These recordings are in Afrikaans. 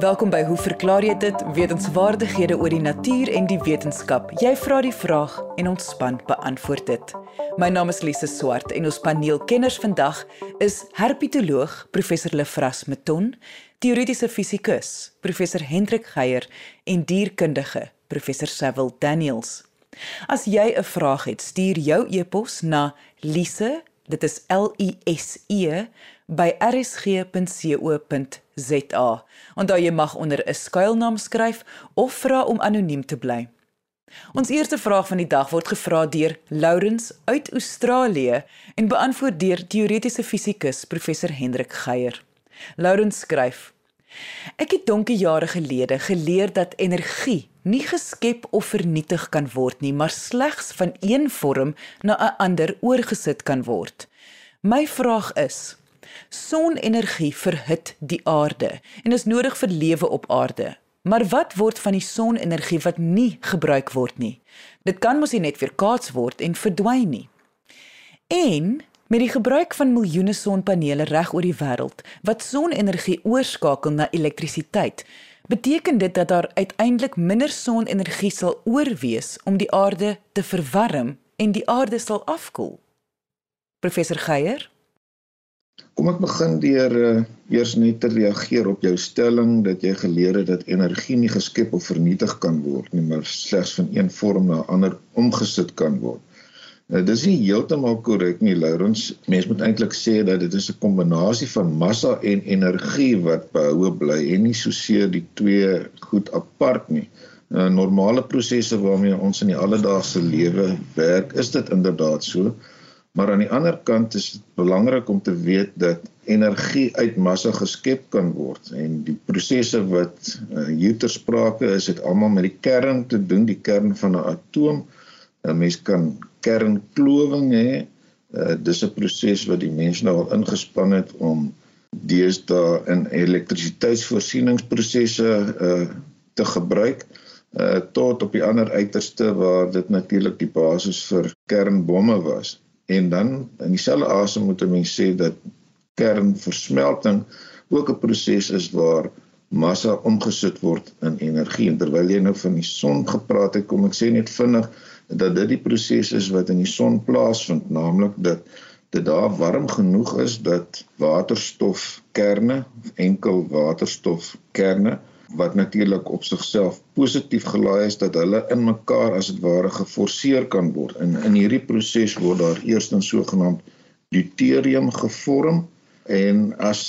Welkom by Hoe verklaar jy dit? Wetenskapwaardighede oor die natuur en die wetenskap. Jy vra die vraag en ons span beantwoord dit. My naam is Lise Swart en ons paneelkenners vandag is herpetoloog professor Lefras Meton, teoretiese fisikus professor Hendrik Geier en dierkundige professor Sewil Daniels. As jy 'n vraag het, stuur jou e-pos na lise, dit is L I S E by rsg.co.za. Onthou jy mag onder 'n skuilnaam skryf of vra om anoniem te bly. Ons eerste vraag van die dag word gevra deur Lourens uit Australië en beantwoord deur teoretiese fisikus professor Hendrik Geier. Lourens skryf: Ek het donkie jare gelede geleer dat energie nie geskep of vernietig kan word nie, maar slegs van een vorm na 'n ander oorgesit kan word. My vraag is: Sonenergie verhit die aarde en is nodig vir lewe op aarde. Maar wat word van die sonenergie wat nie gebruik word nie? Dit kan mos nie net weer kaats word en verdwyn nie. En met die gebruik van miljoene sonpanele reg oor die wêreld wat sonenergie oorskakel na elektrisiteit, beteken dit dat daar uiteindelik minder sonenergie sal oorwees om die aarde te verwarm en die aarde sal afkoel. Professor Geier Kom ek begin deur uh, eers net te reageer op jou stelling dat jy geleer het dat energie nie geskep of vernietig kan word nie, maar slegs van een vorm na 'n ander omgesit kan word. Nou dis nie heeltemal korrek nie, Lourens. Mens moet eintlik sê dat dit is 'n kombinasie van massa en energie wat behoue bly en nie so seer die twee goed apart nie. Uh, normale prosesse waarmee ons in die alledaagse lewe werk, is dit inderdaad so. Maar aan die ander kant is dit belangrik om te weet dat energie uit massa geskep kan word en die prosesse wat uh, hier ter sprake is, het almal met die kern te doen, die kern van 'n atoom. 'n Mens kan kernklowing hê. Uh, dis 'n proses wat die mens nou al ingespan het om deesdae in elektrisiteitsvoorsieningsprosesse uh, te gebruik uh, tot op die ander uiterste waar dit natuurlik die basis vir kernbomme was. En dan in dieselfde asem moet 'n mens sê dat kernversmelting ook 'n proses is waar massa omgesit word in energie. En terwyl jy nou van die son gepraat het, kom ek sê net vinnig dat dit die proses is wat in die son plaasvind, naamlik dat dit daar warm genoeg is dat waterstofkerne, enkel waterstofkerne wat natuurlik op sigself positief gelaai is dat hulle in mekaar as dit ware geforseer kan word. En in hierdie proses word daar eerstens sogenaamd deuterium gevorm en as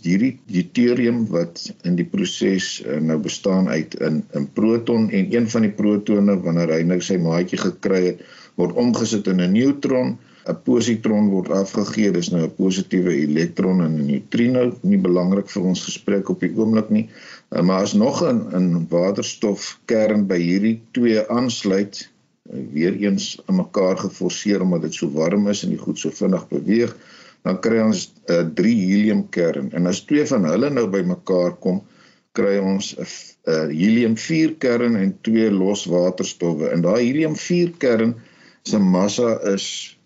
hierdie deuterium wat in die proses uh, nou bestaan uit 'n 'n proton en een van die protone wanneer hy nou sy maatjie gekry het word omgesit in 'n neutron 'n positron word afgegee, dis nou 'n positiewe elektron en 'n neutrino, nie belangrik vir ons gesprek op die oomblik nie. Uh, maar as nog 'n 'n waterstofkern by hierdie twee aansluit, uh, weer eens aan mekaar geforseer omdat dit so warm is en die goed so vinnig beweeg, dan kry ons 'n uh, 3 heliumkern. En as twee van hulle nou by mekaar kom, kry ons 'n uh, helium 4 kern en twee los waterstowwe. En daai helium 4 kern se massa is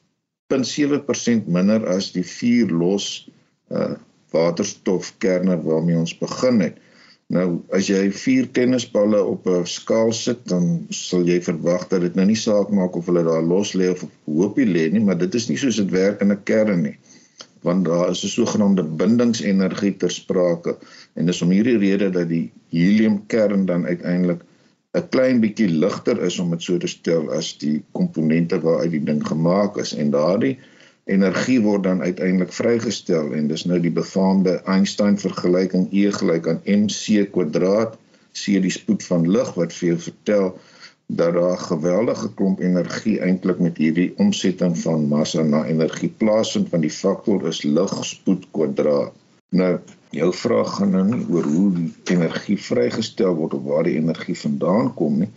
0.7% minder as die vier los uh waterstofkerne waarmee ons begin het. Nou as jy vier tennisballe op 'n skaal sit, dan sal jy verwag dat dit nou nie saak maak of hulle daar los lê of op hoopie lê nie, maar dit is nie soos dit werk in 'n kern nie. Want daar is 'n sogenaamde bindingsenergie ter sprake en dis om hierdie rede dat die heliumkern dan uiteindelik 'n klein bietjie ligter is om dit so te stel as die komponente waaruit die ding gemaak is en daardie energie word dan uiteindelik vrygestel en dis nou die befaamde Einstein vergelyking E gelyk aan mc kwadraat c die spoed van lig wat vir jou vertel dat daar 'n geweldige klomp energie eintlik met hierdie omsetting van massa na energie plaasvind want die faktor is ligspoed kwadraat. Nou jou vraag gaan nou nie oor hoe energie vrygestel word of waar die energie vandaan kom nie.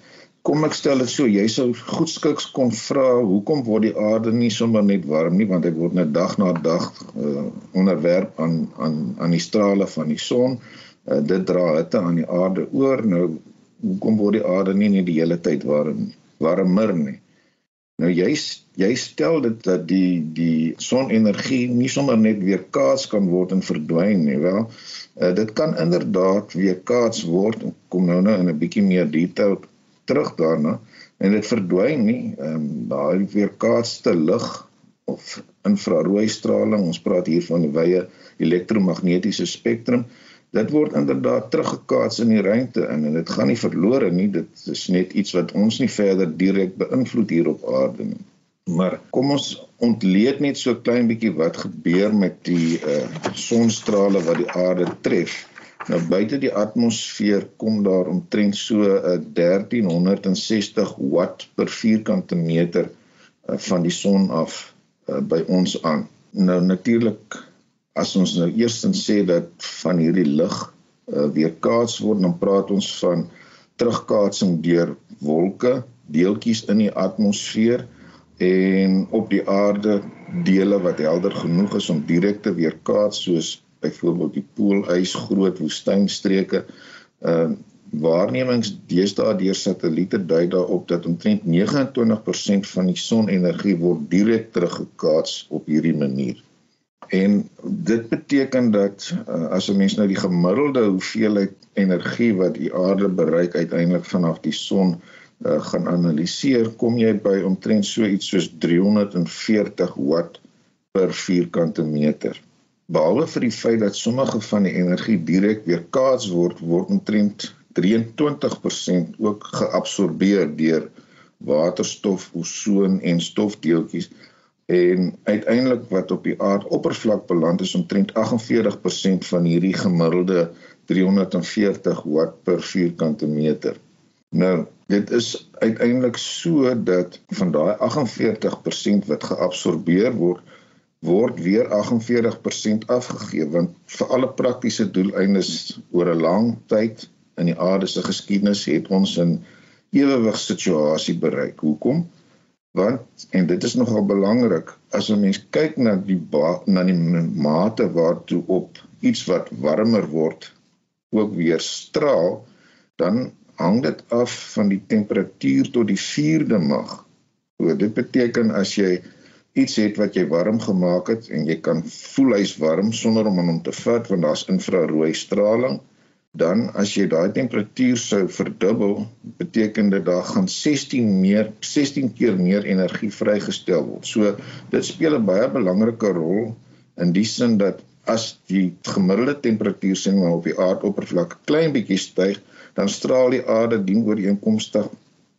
Kom ek stel dit so, jy sou goedskiks kon vra hoekom word die aarde nie sommer net warm nie want dit word net dag na dag uh, onderwerp aan aan aan die strale van die son. Uh, dit dra hitte aan die aarde oor. Nou hoekom word die aarde nie net die hele tyd warm warmer nie? Nou jy jy stel dit dat die die sonenergie nie sommer net weer kaats kan word en verdwyn nie. Wel, uh, dit kan inderdaad weer kaats word. Kom nou nou in 'n bietjie meer detail terug daarna en dit verdwyn nie. Ehm um, daai weer kaatste lig of infrarooi straling. Ons praat hier van die wye elektromagnetiese spektrum dit word inderdaad teruggekaats in die ruimte in en dit gaan nie verlore nie. Dit is net iets wat ons nie verder direk beïnvloed hier op aarde nie. Maar kom ons ontleed net so klein bietjie wat gebeur met die uh, sonstrale wat die aarde tref. Nou buite die atmosfeer kom daar omtrent so 'n uh, 1360 watt per vierkante meter uh, van die son af uh, by ons aan. Nou natuurlik as ons nou eerstens sê dat van hierdie lig uh, weer kaats word dan praat ons van terugkaatsing deur wolke deeltjies in die atmosfeer en op die aarde dele wat helder genoeg is om direk te weerkaats soos byvoorbeeld die poolys groot woestynstreke. Uh waarnemings deesdae deur satelliete dui daarop dat omtrent 29% van die sonenergie word direk teruggekaats op hierdie manier En dit beteken dat uh, as 'n mens nou die gemiddelde hoeveelheid energie wat die aarde bereik uiteindelik vanaf die son uh, gaan analiseer, kom jy by omtrent so iets soos 340 watt per vierkante meter. Behalwe vir die feit dat sommige van die energie direk weerkaats word, word omtrent 23% ook geabsorbeer deur waterstof, ozon en stofdeeltjies en uiteindelik wat op die aardoppervlak beland is omtrent 48% van hierdie gemiddelde 340 watt per vierkante meter. Nou, dit is uiteindelik so dat van daai 48% wat geabsorbeer word, word weer 48% afgegee want vir alle praktiese doeleindes oor 'n lang tyd in die aarde se geskiedenis het ons 'n ewewig situasie bereik. Hoekom? Want en dit is nogal belangrik as 'n mens kyk na die na die mate waartoe op iets wat warmer word ook weer straal dan hang dit af van die temperatuur tot die 4de mag. So dit beteken as jy iets het wat jy warm gemaak het en jy kan voel hy's warm sonder om hom te vat want daar's infrarooi straling dan as jy daai temperatuur sou verdubbel, beteken dit daar gaan 16 meer 16 keer meer energie vrygestel word. So dit speel 'n baie belangrike rol in die sin dat as die gemiddelde temperatuur sien maar op die aardoppervlak klein bietjie styg, dan straal die aarde dien ooreenkomstig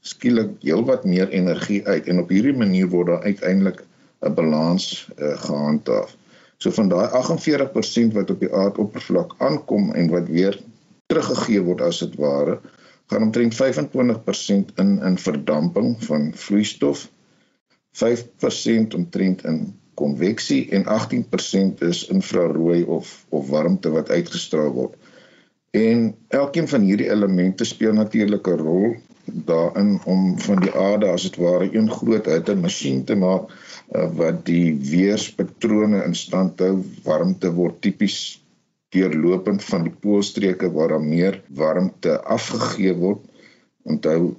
skielik heelwat meer energie uit en op hierdie manier word daar uiteindelik 'n balans uh, gehandhaaf. So van daai 48% wat op die aardoppervlak aankom en wat weer teruggegee word as dit ware gaan omtrent 25% in in verdamping van vloeistof 5% omtrent in konveksie en 18% is infrarooi of of warmte wat uitgestraal word. En elkeen van hierdie elemente speel natuurlik 'n rol daarin om van die aarde as dit ware een groot hitte masjien te maak uh, wat die weerspatrone in stand hou. Warmte word tipies deurlopend van die poolstreke waar daar meer warmte afgegee word. Onthou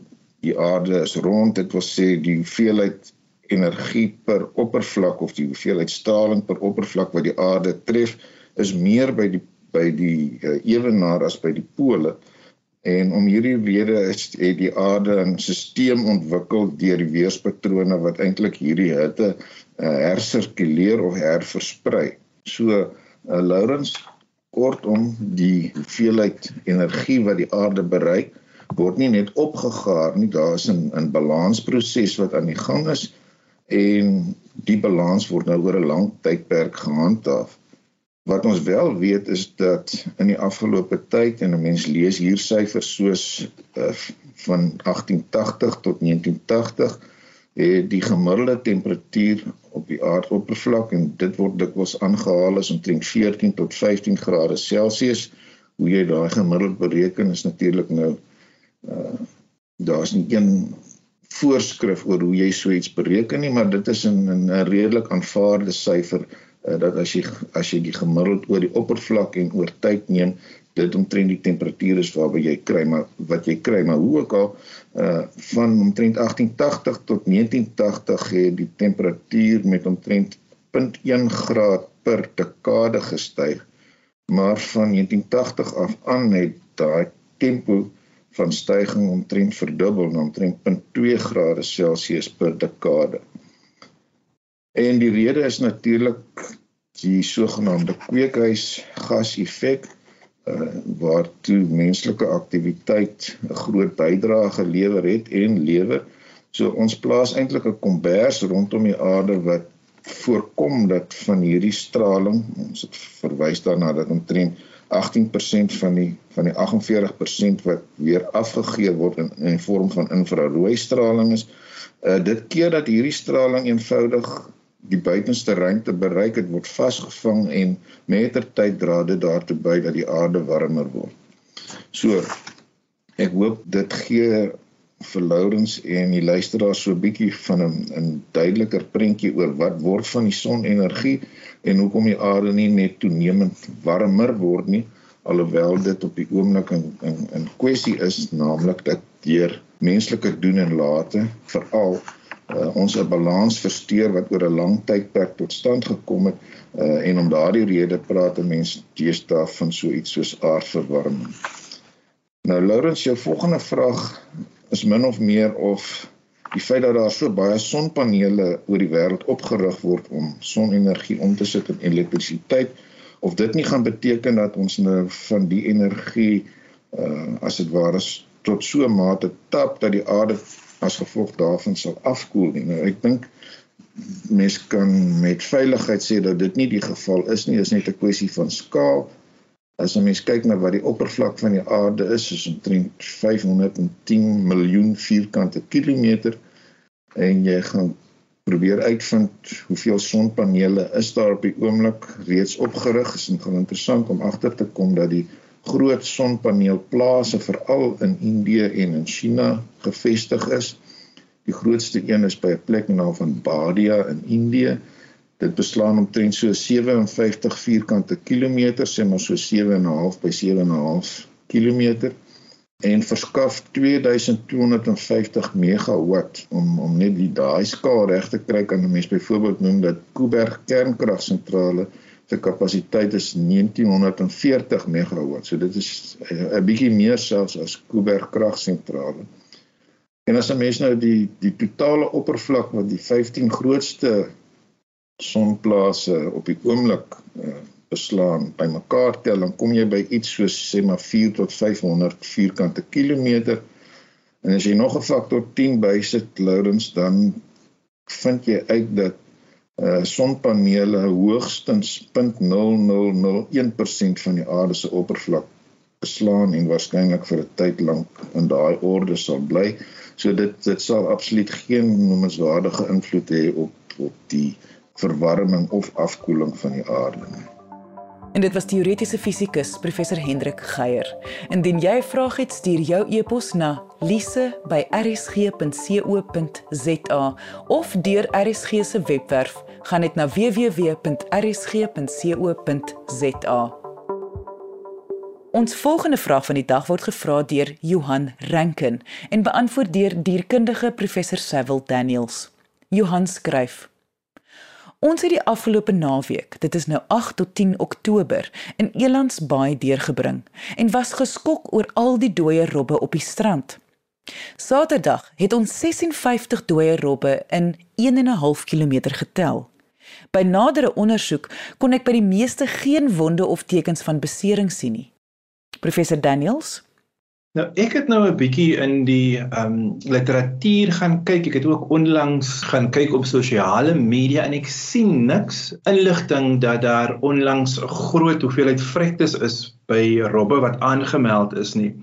die aarde is rond, dit wil sê die hoeveelheid energie per oppervlak of die hoeveelheid straling per oppervlak wat die aarde tref is meer by die by die uh, ewenaar as by die pole. En om hierdie rede is het die aarde 'n stelsel ontwikkel deur die weerspatrone wat eintlik hierdie hitte uh, hersirkuleer of herversprei. So uh, Lawrence Kortom, die hoeveelheid energie wat die aarde bereik, word nie net opgegaar nie, daar is 'n 'n balansproses wat aan die gang is en die balans word nou oor 'n lang tydperk gehandhaaf. Wat ons wel weet is dat in die afgelope tyd en 'n mens lees hier syfers soos uh, van 1880 tot 1980 het die gemiddelde temperatuur op die aardoppervlak en dit word dikwels aangehaal as omtrent 14 tot 15 grade Celsius. Hoe jy daai gemiddeld bereken is natuurlik nou uh daar's nie een voorskrif oor hoe jy so iets bereken nie, maar dit is 'n 'n redelik aanvaarde syfer uh, dat as jy as jy die gemiddeld oor die oppervlak en oor tyd neem, dit omtrent die temperatuur is waarby jy kry maar wat jy kry maar hoe ook al uh van omtrent 1880 tot 1980 het die temperatuur met omtrent 0.1 graad per dekade gestyg maar van 1980 af aan het daai tempo van stygings omtrent verdubbel na omtrent 0.2 grade Celsius per dekade. En die rede is natuurlik die sogenaamde kweekhuisgas-effek uh, waartoe menslike aktiwiteit 'n groot bydrae gelewer het en lewer. So ons plaas eintlik 'n kombers rondom die aarde wat voorkom dat van hierdie straling, ons het verwys daarna dat omtrent 18% van die van die 48% wat weer afgegee word in in die vorm van infrarooi straling is. Uh dit keer dat hierdie straling eenvoudig die buitenste ruimte bereik het word vasgevang en mettertyd dra dit daartoe by dat die aarde warmer word. So ek hoop dit gee vir Lourens en die luisteraars so 'n bietjie van 'n 'n duideliker prentjie oor wat word van die sonenergie en hoekom die aarde nie net toenemend warmer word nie alhoewel dit op die oomblik in in in kwessie is naamlik dat deur menslike doen en late veral uh, ons 'n balans versteur wat oor 'n lang tydperk tot stand gekom het uh, en om daardie rede praat 'n mens deesdae van so iets soos aardverwarming. Nou Laurens, jou volgende vraag is min of meer of die feit dat daar so baie sonpanele oor die wêreld opgerig word om sonenergie om te sit in elektrisiteit of dit nie gaan beteken dat ons nou van die energie uh, as dit ware tot so 'n mate tap dat die aarde as gevolg daarvan sal afkoel nie. Nou ek dink mense kan met veiligheid sê dat dit nie die geval is nie, is net 'n kwessie van skaal. As 'n mens kyk na wat die oppervlak van die aarde is, is omtrent 510 miljoen vierkante kilometer en jy gaan probeer uitvind hoeveel sonpanele is daar op die oomblik reeds opgerig. Dit is interessant om agter te kom dat die groot sonpaneelplase veral in Indië en in China gevestig is. Die grootste een is by 'n plek in naam van Badia in Indië. Dit beslaan omtrent so 57 vierkante kilometer, sê maar so 7.5 by 7.5 kilometer en verskaf 2250 megawatt om om net die daai skaal reg te kry kan 'n mens byvoorbeeld noem dat Kuiberg kernkragsentrale se kapasiteit is 1940 megawatt. So dit is eh, 'n bietjie meer selfs as Kuiberg kragsentrale. En as 'n mens nou die die totale oppervlak wat die 15 grootste sonplase op die oomblik uh, beslaan bymekaar tel, dan kom jy by iets soos sê maar 4 tot 500 vierkante kilometer. En as jy nog 'n faktor 10 bysit, Lourens, dan vind jy uit dat uh sonpanele hoogstens 0.0001% van die aarde se oppervlak beslaan en waarskynlik vir 'n tyd lank in daai orde sal bly. So dit dit sal absoluut geen noemenswaardige invloed hê op op die verwarming of afkoeling van die aarde nie. En dit was teoretiese fisikus professor Hendrik Geier. Indien jy 'n vraag het, stuur jou e-pos na lise@rsg.co.za of deur RSG se webwerf gaan net na www.rsg.co.za. Ons volgende vraag van die dag word gevra deur Johan Rankin en beantwoord deur dierkundige professor Sewil Daniels. Johan skryf: Ons het die afgelope naweek, dit is nou 8 tot 10 Oktober, in Elandsbaai deurgebring en was geskok oor al die dooie robbe op die strand. Saterdag het ons 56 dooie robbe in 1 en 'n half kilometer getel. By nadere ondersoek kon ek by die meeste geen wonde of tekens van besering sien nie. Professor Daniels Nou ek het nou 'n bietjie in die ehm um, literatuur gaan kyk. Ek het ook onlangs gaan kyk op sosiale media en ek sien niks inligting dat daar onlangs 'n groot hoeveelheid vrektes is by robbe wat aangemeld is nie.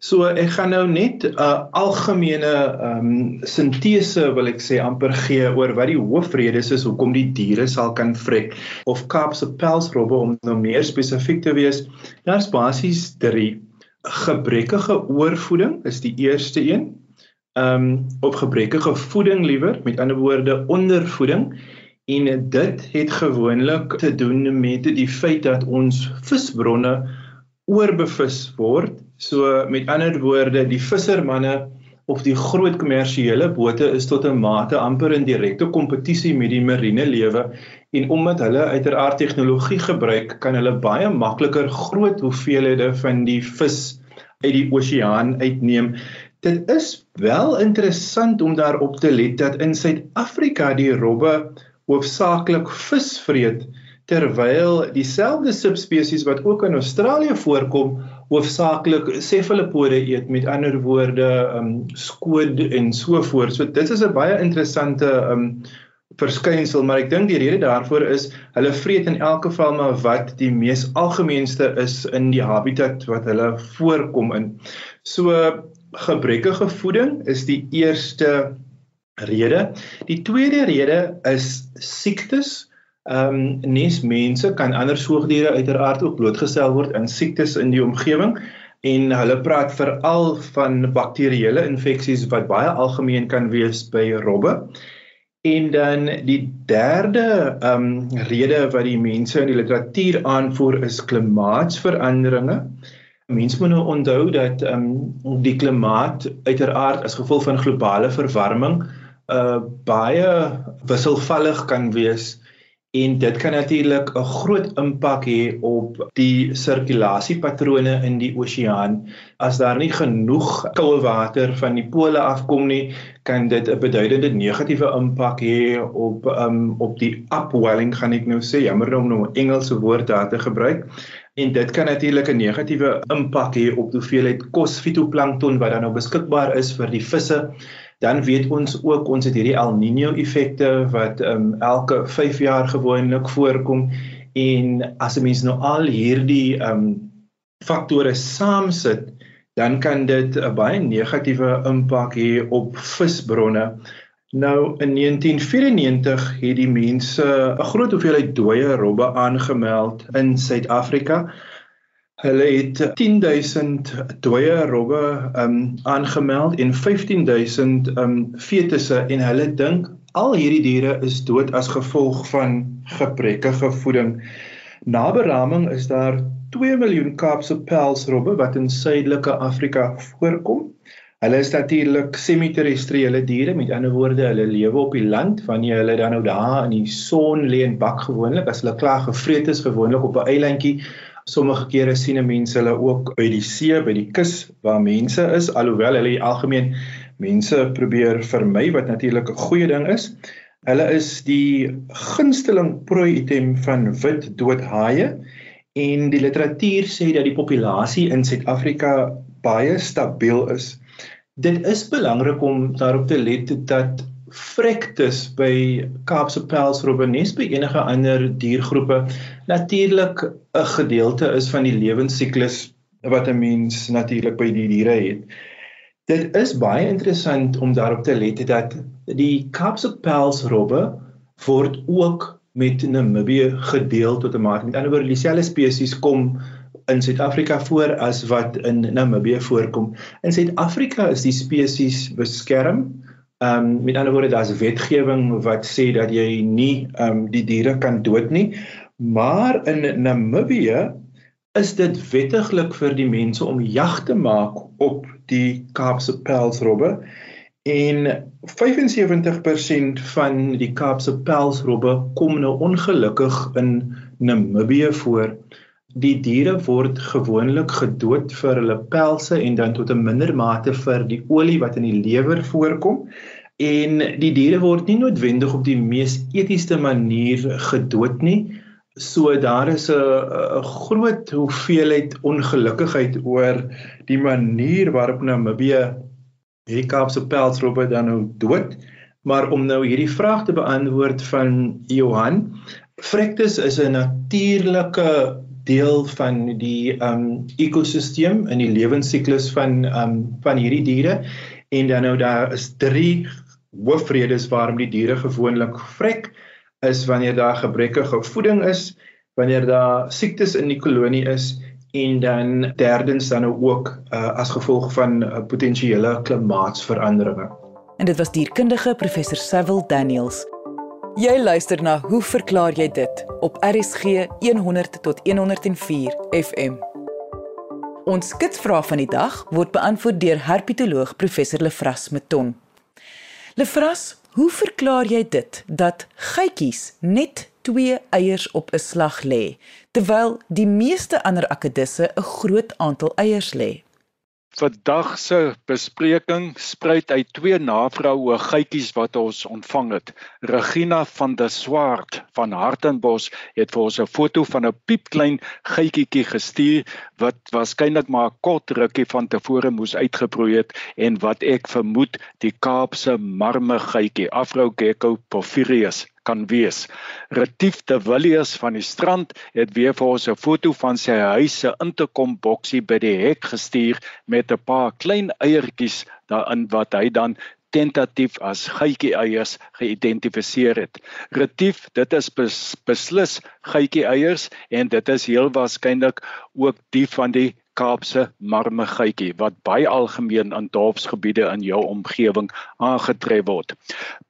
So ek gaan nou net 'n uh, algemene ehm um, sintese wil ek sê amper gee oor wat die hoofredes is hoekom die diere sal kan vrek of Kaapse pelsrobbe om nou meer spesifiek te wees. Daar's basies 3 gebrekkige oorvoeding is die eerste een. Ehm um, op gebrekkige voeding liewer, met ander woorde ondervoeding en dit het gewoonlik te doen met die feit dat ons visbronne oorbevis word. So met ander woorde, die vissermanne of die groot kommersiële bote is tot 'n mate amper in direkte kompetisie met die marine lewe en omdat hulle uiteraard tegnologie gebruik, kan hulle baie makliker groot hoeveelhede van die vis uit die oseaan uitneem. Dit is wel interessant om daarop te let dat in Suid-Afrika die robbe hoofsaaklik vis vreet terwyl dieselfde subspesies wat ook in Australië voorkom hoofsaaklik sefalopode eet met ander woorde um skoot en so voort. So dit is 'n baie interessante um verskynsel, maar ek dink die rede daarvoor is hulle vreet in elk geval maar wat die mees algemeenste is in die habitat wat hulle voorkom in. So gebrekkige voeding is die eerste rede. Die tweede rede is siektes. Ehm um, nes mense kan ander soogdiere uiteraard ook blootgestel word aan siektes in die omgewing en hulle praat veral van bakterieële infeksies wat baie algemeen kan wees by robbe. En dan die derde ehm um, rede wat die mense in die literatuur aanvoer is klimaatsveranderinge. Mense moet nou onthou dat ehm um, die klimaat uiteraard as gevolg van globale verwarming uh baie wisselvallig kan wees en dit kan natuurlik 'n groot impak hê op die sirkulasiepatrone in die oseaan. As daar nie genoeg koue water van die pole afkom nie, kan dit 'n beduidende negatiewe impak hê op um op die upwelling gaan ek nou sê, jammer om nou 'n Engelse woord daar te gebruik. En dit kan natuurlik 'n negatiewe impak hê op die hoeveelheid kos fitoplankton wat dan nou beskikbaar is vir die visse Dan weet ons ook ons het hierdie El Niño effekte wat um, elke 5 jaar gewoonlik voorkom en as 'n mens nou al hierdie um faktore saamsit, dan kan dit 'n baie negatiewe impak hê op visbronne. Nou in 1994 het die mense 'n groot hoeveelheid dooie robbe aangemeld in Suid-Afrika. Hulle het 10000 dooie robbe um aangemeld en 15000 um fetusse en hulle dink al hierdie diere is dood as gevolg van gebrekkige voeding. Na beraming is daar 2 miljoen Kaapse pelsrobbe wat in suidelike Afrika voorkom. Hulle is natuurlik semi-terrestriële diere, met ander woorde, hulle lewe op die land wanneer hulle dan nou daar in die son lê en bak gewoonlik as hulle klaar gevreet is gewoonlik op 'n eilandjie Sommige kere sien mense hulle ook by die see, by die kus waar mense is, alhoewel hulle algemeen mense probeer vermy wat natuurlik 'n goeie ding is. Hulle is die gunsteling prooi item van wit doodhaie en die literatuur sê dat die populasie in Suid-Afrika baie stabiel is. Dit is belangrik om daarop te let dat vrektes by Kaapse pelsrobbe nes by enige ander diergroepe natuurlik 'n gedeelte is van die lewensiklus wat 'n mens natuurlik by die diere het. Dit is baie interessant om daarop te let dat die Kaapse pelsrobbe word ook met Namibië gedeel tot 'n mate. Met ander woorde, dieselfde spesies kom in Suid-Afrika voor as wat in Namibië voorkom. In Suid-Afrika is die spesies beskerm Ehm um, met ander woorde daar's wetgewing wat sê dat jy nie ehm um, die diere kan dood nie. Maar in Namibië is dit wettiglik vir die mense om jag te maak op die Kaapse pelsrobbe en 75% van die Kaapse pelsrobbe kom nou ongelukkig in Namibië voor. Die diere word gewoonlik gedood vir hulle pelse en dan tot 'n minder mate vir die olie wat in die lewer voorkom. En die diere word nie noodwendig op die mees etiese manier gedood nie. So daar is 'n groot hoeveelheid ongelukkigheid oor die manier waarop Namibië hierdie Kaapse pelsrobbe dan nou dood. Maar om nou hierdie vraag te beantwoord van Johan, Frectus is 'n natuurlike deel van die um ekosisteem in die lewensiklus van um van hierdie diere en dan nou daar is drie hoofredes waarom die diere gewoonlik vrek is wanneer daar gebrekkige voeding is, wanneer daar siektes in die kolonie is en dan derdens dan nou ook uh, as gevolg van uh, potensiële klimaatsveranderinge. En dit was dierkundige professor Cecil Daniels Jy luister na Hoe verklaar jy dit op RSG 100 tot 104 FM. Ons kitsvraag van die dag word beantwoord deur herpetoloog professor Lefras Meton. Lefras, hoe verklaar jy dit dat geitjies net 2 eiers op 'n slag lê, terwyl die meeste ander akedisse 'n groot aantal eiers lê? Vandag se bespreking spruit uit twee navroue geitjies wat ons ontvang het. Regina van der Swart van Hartenbos het vir ons 'n foto van 'n piepklein geitjie gestuur wat waarskynlik maar 'n kort rukkie van tevore moes uitgebroei het en wat ek vermoed die Kaapse marme geitjie Afro Gecko porphyrius kan wees. Retief de Villiers van die strand het weer vir ons 'n foto van sy huis se interkom boksie by die hek gestuur met 'n paar klein eiertjies daarin wat hy dan tentatief as geitjie eiers geïdentifiseer het. Retief, dit is bes, beslis geitjie eiers en dit is heel waarskynlik ook die van die Kaapse marmegeitjie wat baie algemeen in dorpsgebiede in jou omgewing aangetref word.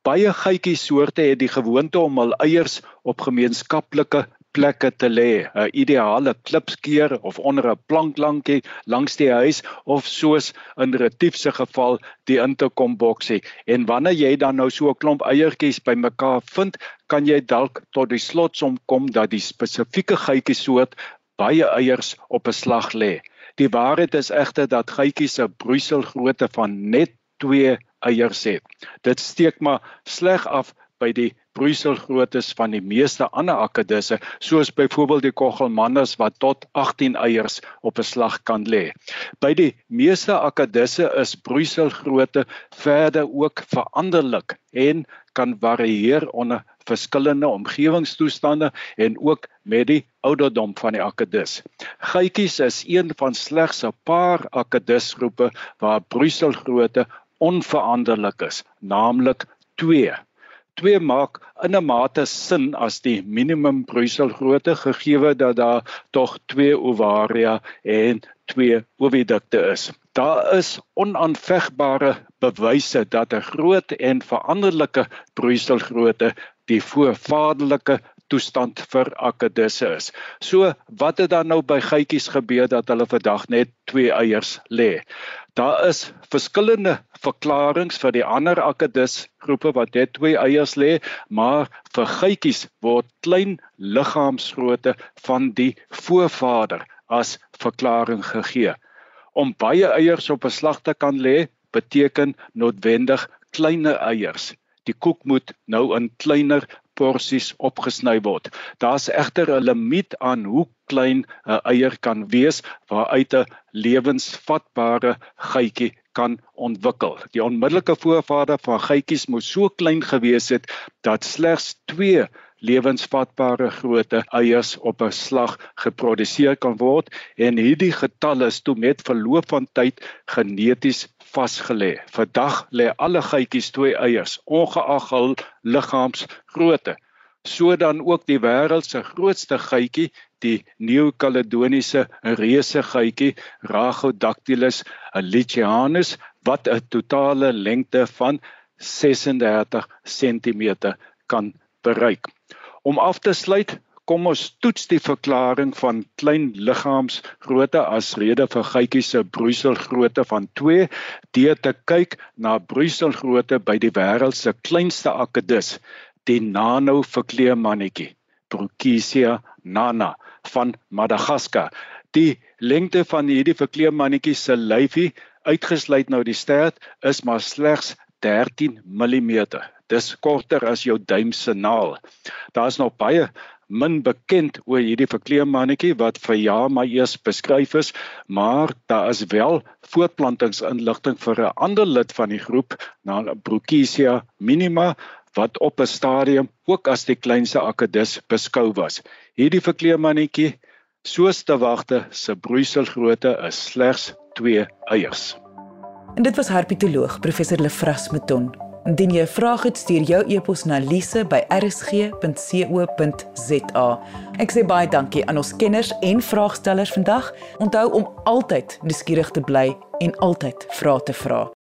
Baie geitjiesoorte het die gewoonte om hul eiers op gemeenskaplike plekke te lê, 'n ideale klipskeer of onder 'n planklankie langs die huis of soos in Retief se geval die interkomboksie. En wanneer jy dan nou so 'n klomp eiertjies bymekaar vind, kan jy dalk tot die slotsom kom dat die spesifieke geitjiesoort baie eiers op 'n slag lê. Die waarheid is egter dat geitjies 'n broeiselgrootte van net 2 eiers het. Dit steek maar sleg af by die broeiselgroottes van die meeste ander akedisse, soos byvoorbeeld die kogelmannes wat tot 18 eiers op 'n slag kan lê. By die meeste akedisse is broeiselgrootte verder ook veranderlik en kan varieer onder verskillende omgewingstoestande en ook met die ouderdom van die akedus. Geitjies is een van slegs 'n paar akedusgroepe waar broeiselgrootte onveranderlik is, naamlik 2. 2 maak in 'n mate sin as die minimum broeiselgrootte gegee dat daar tog 2 ovaria en 2 ovidukte is. Daar is onaanvegbare bewyse dat 'n groot en veranderlike broeiselgrootte die voorvaderlike toestand vir akedisse is. So wat het dan nou by geitjies gebeur dat hulle vandag net twee eiers lê? Daar is verskillende verklaringe vir die ander akedisgroepe wat net twee eiers lê, maar vir geitjies word klein liggaamsgrootte van die voorvader as verklaring gegee. Om baie eiers op 'n slag te kan lê, beteken noodwendig kleiner eiers die koek moet nou in kleiner porsies opgesny word. Daar's egter 'n limiet aan hoe klein 'n eier kan wees waaruit 'n lewensvatbare geitjie kan ontwikkel. Die onmiddellike voorvader van geitjies moet so klein gewees het dat slegs 2 lewensvatbare grootte eiers op 'n slag geproduseer kan word en hierdie getal is toe met verloop van tyd geneties vasgelê. Vandag lê alle geitjies twee eiers ongeag hul liggaamsgrootte. So dan ook die wêreld se grootste geitjie, die Nieu-Kaledoniese reuse geitjie Rhagodactylus lichianus wat 'n totale lengte van 36 cm kan bereik. Om af te sluit, kom ons toets die verklaring van klein liggaamsgrootte as rede vir geitjies se broeiselgrootte van 2 deur te kyk na broeiselgrootte by die wêreld se kleinste akedus, die nano verkleemannetjie, Bruchisia nana van Madagaskar. Die lengte van hierdie verkleemannetjie se lyfie, uitgesluit nou die stert, is maar slegs 13 mm. Dis korter as jou duim se naal. Daar's nog baie min bekend oor hierdie verkleemmannetjie wat vir jaar maar eers beskryf is, maar daar is wel voortplantingsinligting vir 'n ander lid van die groep, naam Bruchisia minima wat op 'n stadium ook as die kleinste akedus beskou was. Hierdie verkleemmannetjie, soos te wagte, se broeiselgrootte is slegs 2 eiers. En dit was herpetoloog professor Lefras Meton Indien jy 'n vraag het, stuur jou e-pos na lise@rsg.co.za. Ek sê baie dankie aan ons kenners en vraagstellers vandag. Onthou om altyd nuuskierig te bly en altyd vrae te vra.